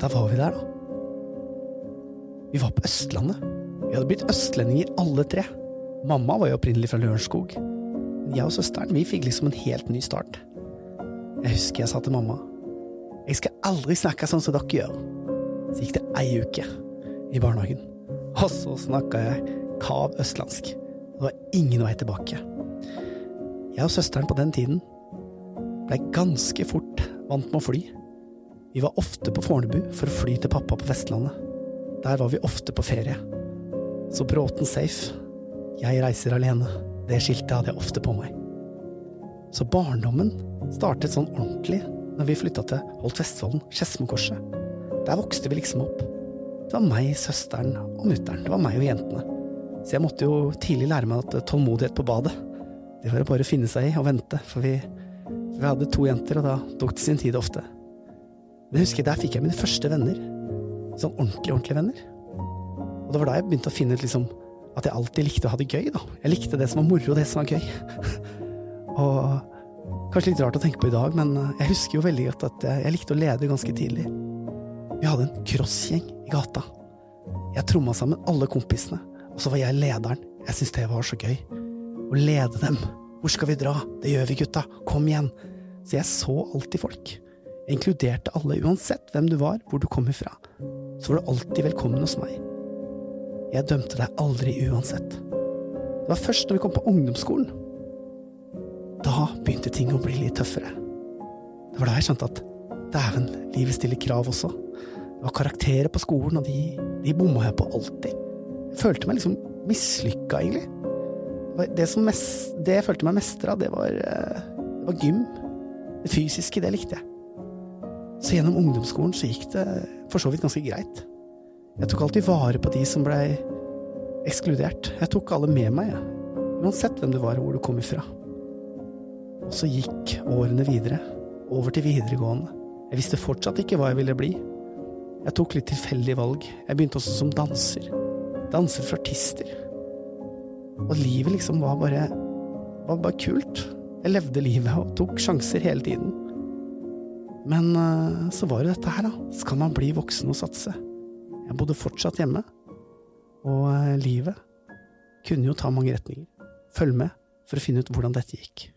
Da var vi der, da. Vi var på Østlandet. Vi hadde blitt østlendinger alle tre. Mamma var jo opprinnelig fra Lørenskog. Men jeg og søsteren vi fikk liksom en helt ny start. Jeg husker jeg sa til mamma Jeg skal aldri snakke sånn som dere gjør. Så gikk det ei uke i barnehagen, og så snakka jeg kav østlandsk. Det var ingen vei tilbake. Jeg og søsteren på den tiden blei ganske fort vant med å fly. Vi var ofte på Fornebu for å fly til pappa på Vestlandet. Der var vi ofte på ferie. Så Bråten safe. Jeg reiser alene. Det skiltet hadde jeg ofte på meg. Så barndommen startet sånn ordentlig når vi flytta til Holt Vestfolden, Skedsmokorset. Der vokste vi liksom opp. Det var meg, søsteren og mutter'n. Det var meg og jentene. Så jeg måtte jo tidlig lære meg at tålmodighet på badet, det var bare å finne seg i og vente, for vi, vi hadde to jenter, og da tok det sin tid ofte. Men jeg husker der fikk jeg mine første venner. Sånn ordentlig, ordentlige venner. Og det var da jeg begynte å finne ut liksom at jeg alltid likte å ha det gøy, da. Jeg likte det som var moro, det som var gøy. og kanskje litt rart å tenke på i dag, men jeg husker jo veldig godt at jeg likte å lede ganske tidlig. Vi hadde en crossgjeng i gata. Jeg tromma sammen alle kompisene, og så var jeg lederen. Jeg syntes det var så gøy. Å lede dem. Hvor skal vi dra? Det gjør vi, gutta. Kom igjen. Så jeg så alltid folk. Inkluderte alle, uansett hvem du var, hvor du kom ifra. Så var du alltid velkommen hos meg. Jeg dømte deg aldri uansett. Det var først når vi kom på ungdomsskolen. Da begynte ting å bli litt tøffere. Det var da jeg skjønte at dæven, livet stiller krav også. Det var karakterer på skolen, og de, de bomma jeg på alltid. Jeg følte meg liksom mislykka, egentlig. Det, mest, det jeg følte meg mestra, det eh, det var gym. Det fysiske, det likte jeg. Så gjennom ungdomsskolen så gikk det for så vidt ganske greit. Jeg tok alltid vare på de som blei ekskludert. Jeg tok alle med meg. Uansett hvem du var og hvor du kom ifra. Og så gikk årene videre, over til videregående. Jeg visste fortsatt ikke hva jeg ville bli. Jeg tok litt tilfeldige valg. Jeg begynte også som danser. Danser for artister. Og livet liksom var bare, var bare kult. Jeg levde livet og tok sjanser hele tiden. Men uh, så var det dette her, da. Skal man bli voksen og satse? Jeg bodde fortsatt hjemme. Og uh, livet kunne jo ta mange retninger. Følg med for å finne ut hvordan dette gikk.